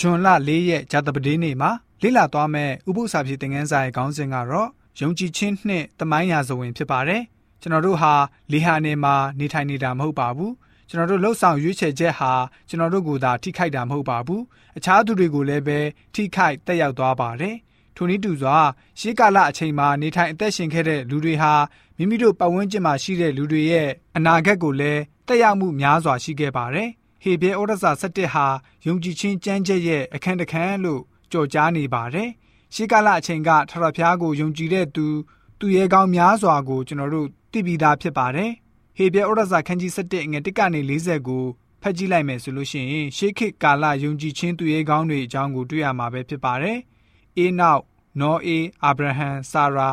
ဂျွန်လ၄ရက်ဂျာတပတေးနေ့မှာလေ့လာသွားမယ့်ဥပုသ္စာပြေသင်ခန်းစာရဲ့ခေါင်းစဉ်ကတော့ယုံကြည်ခြင်းနှင့်တမိုင်းရာဇဝင်ဖြစ်ပါတယ်။ကျွန်တော်တို့ဟာလေဟာနေမှာနေထိုင်နေတာမဟုတ်ပါဘူး။ကျွန်တော်တို့လှုပ်ဆောင်ရွေးချယ်ချက်ဟာကျွန်တော်တို့ကိုသာထိခိုက်တာမဟုတ်ပါဘူး။အခြားသူတွေကိုလည်းပဲထိခိုက်တက်ရောက်သွားပါတယ်။ထိုနည်းတူစွာရှေးကာလအချိန်မှာနေထိုင်အသက်ရှင်ခဲ့တဲ့လူတွေဟာမိမိတို့ပတ်ဝန်းကျင်မှာရှိတဲ့လူတွေရဲ့အနာဂတ်ကိုလည်းတက်ရောက်မှုများစွာရှိခဲ့ပါတယ်။ ဟေဘဲဩရစာ7ဟာယုံကြည်ခြင်းကြမ်းကြက်ရဲ့အခန်းတခန်းလို့ကြော်ကြားနေပါတယ်။ရှေးကာလအချိန်ကထထဖျားကိုယုံကြည်တဲ့သူသူရဲကောင်းများစွာကိုကျွန်တော်တို့သိပြီးသားဖြစ်ပါတယ်။ဟေဘဲဩရစာခန်းကြီး7ငွေ1ကနေ40ကိုဖတ်ကြည့်လိုက်မယ်ဆိုလို့ရှိရင်ရှေးခေတ်ကာလယုံကြည်ခြင်းသူရဲကောင်းတွေအကြောင်းကိုတွေ့ရမှာပဲဖြစ်ပါတယ်။အေနောက်နောအေအာဗြဟံဆာရာ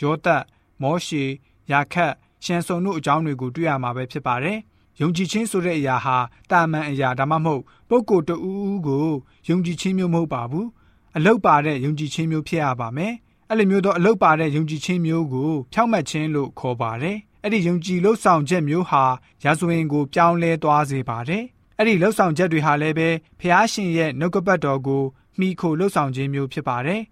ယောသတ်မောရှေယာခတ်ရှန်ဆုံတို့အကြောင်းတွေကိုတွေ့ရမှာပဲဖြစ်ပါတယ်။ ယုံကြည်ခြင်းဆိုတဲ့အရာဟာတာမန်အရာဒါမှမဟုတ်ပုဂ္ဂိုလ်တဦးဦးကိုယုံကြည်ခြင်းမျိုးမဟုတ်ပါဘူးအလုတ်ပါတဲ့ယုံကြည်ခြင်းမျိုးဖြစ်ရပါမယ်အဲ့လိုမျိုးတော့အလုတ်ပါတဲ့ယုံကြည်ခြင်းမျိုးကိုဖြောင့်မတ်ခြင်းလို့ခေါ်ပါတယ်အဲ့ဒီယုံကြည်လို့ဆောင်ချက်မျိုးဟာရာဇဝင်ကိုပြောင်းလဲသွားစေပါတယ်အဲ့ဒီလှုပ်ဆောင်ချက်တွေဟာလည်းပဲဖះရှင်ရဲ့နှုတ်ကပတ်တော်ကိုမိခိုလှုပ်ဆောင်ခြင်းမျိုးဖြစ်ပါတယ်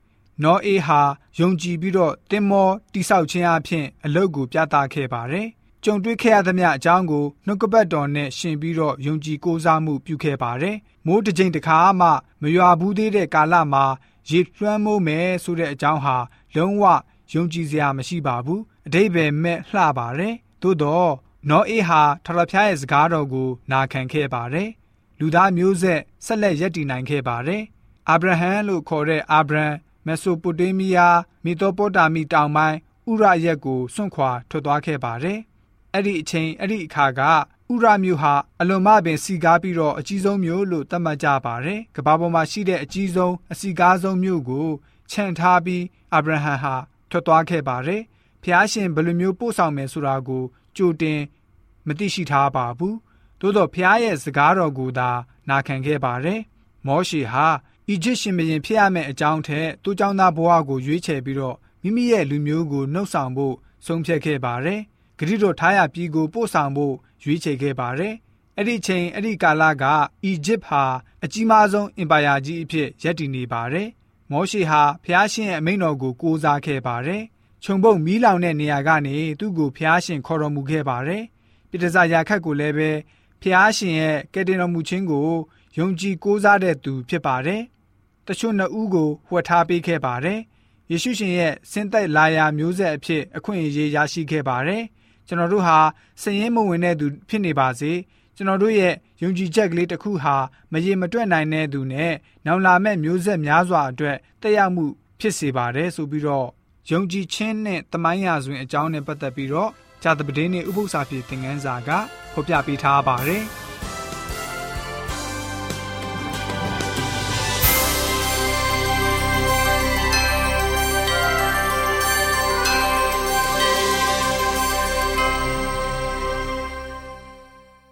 နောအေဟာယုံကြည်ပြီးတော့တင်မောတိဆောက်ခြင်းအဖြစ်အလုတ်ကိုပြသခဲ့ပါတယ် ကြုံတွေ့ခဲ့ရသမျှအကြောင်းကိုနှုတ်ကပတ်တော်နဲ့ရှင်ပြီးတော့ယုံကြည်ကိုးစားမှုပြုခဲ့ပါတယ်။မိုးတစ်ချိန်တစ်ခါမှမရွာဘူးသေးတဲ့ကာလမှာရေလွှမ်းမိုးမယ်ဆိုတဲ့အကြောင်းဟာလုံးဝယုံကြည်စရာမရှိပါဘူး။အတိတ်ပဲမဲ့လှပါတယ်။သို့တော့နောအေးဟာထထဖျားရဲ့စကားတော်ကိုနာခံခဲ့ပါတယ်။လူသားမျိုးဆက်ဆက်လက်ရည်တည်နိုင်ခဲ့ပါတယ်။အာဗြဟံလို့ခေါ်တဲ့အာဗြံမက်ဆိုပိုတေးမီးယားမီတိုပိုတာမီတောင်ပိုင်းဥရရက်ကိုစွန့်ခွာထွက်သွားခဲ့ပါတယ်။ အဲ့ဒီအချိန်အဲ့ဒီအခါကဥရမျိုးဟာအလွန်မပင်စီကားပြီးတော့အကြီးဆုံးမျိုးလို့သတ်မှတ်ကြပါတယ်။ကမ္ဘာပေါ်မှာရှိတဲ့အကြီးဆုံးအစီကားဆုံးမျိုးကိုခြံထားပြီးအာဗြဟံဟာထွက်သွားခဲ့ပါတယ်။ဖျားရှင်ဘယ်လိုမျိုးပို့ဆောင်မယ်ဆိုတာကိုကြိုတင်မသိရှိထားပါဘူး။သို့တော့ဖျားရဲ့စကားတော်ကိုသာနာခံခဲ့ပါတယ်။မောရှေဟာအီဂျစ်ရှင်ဘုရင်ဖြစ်ရမယ့်အကြောင်းထက်သူ့ကြောင့်သားဘဝကိုရွေးချယ်ပြီးတော့မိမိရဲ့လူမျိုးကိုနှုတ်ဆောင်ဖို့ဆုံးဖြတ်ခဲ့ပါတယ်။ ဂရိတော်ထားရပြည်ကိုပို့ဆောင်ဖို့ရွေးချယ်ခဲ့ပါတယ်။အဲ့ဒီချိန်အဲ့ဒီကာလကအီဂျစ်ဟာအကြီးမားဆုံးအင်ပါယာကြီးအဖြစ်ရပ်တည်နေပါတယ်။မောရှေဟာဖျားရှင်ရဲ့အမိန့်တော်ကိုကိုးစားခဲ့ပါတယ်။ခြုံပုတ်မီးလောင်တဲ့နေရာကနေသူ့ကိုဖျားရှင်ခေါ်တော်မူခဲ့ပါတယ်။ပိတဇာယာခတ်ကိုလည်းပဲဖျားရှင်ရဲ့ကယ်တင်တော်မူခြင်းကိုယုံကြည်ကိုးစားတဲ့သူဖြစ်ပါတယ်။တချို့နှစ်ဦးကိုဝှက်ထားပေးခဲ့ပါတယ်။ယေရှုရှင်ရဲ့စင်သက်လာယာမျိုးဆက်အဖြစ်အခွင့်အရေးရရှိခဲ့ပါတယ်။ ကျွန်တော်တို့ဟာစည်ရင်မဝင်တဲ့သူဖြစ်နေပါစေကျွန်တော်တို့ရဲ့ယုံကြည်ချက်ကလေးတစ်ခုဟာမရေမတွက်နိုင်တဲ့သူနဲ့နောင်လာမဲ့မျိုးဆက်များစွာအတွက်တက်ရောက်မှုဖြစ်စေပါတယ်ဆိုပြီးတော့ယုံကြည်ခြင်းနဲ့တမိုင်းရာဇဝင်အကြောင်းနဲ့ပတ်သက်ပြီးတော့ဂျာတပဒင်းနဲ့ဥပု္ပ္ပစာပြေသင်ခန်းစာကဖော်ပြပေးထားပါတယ်။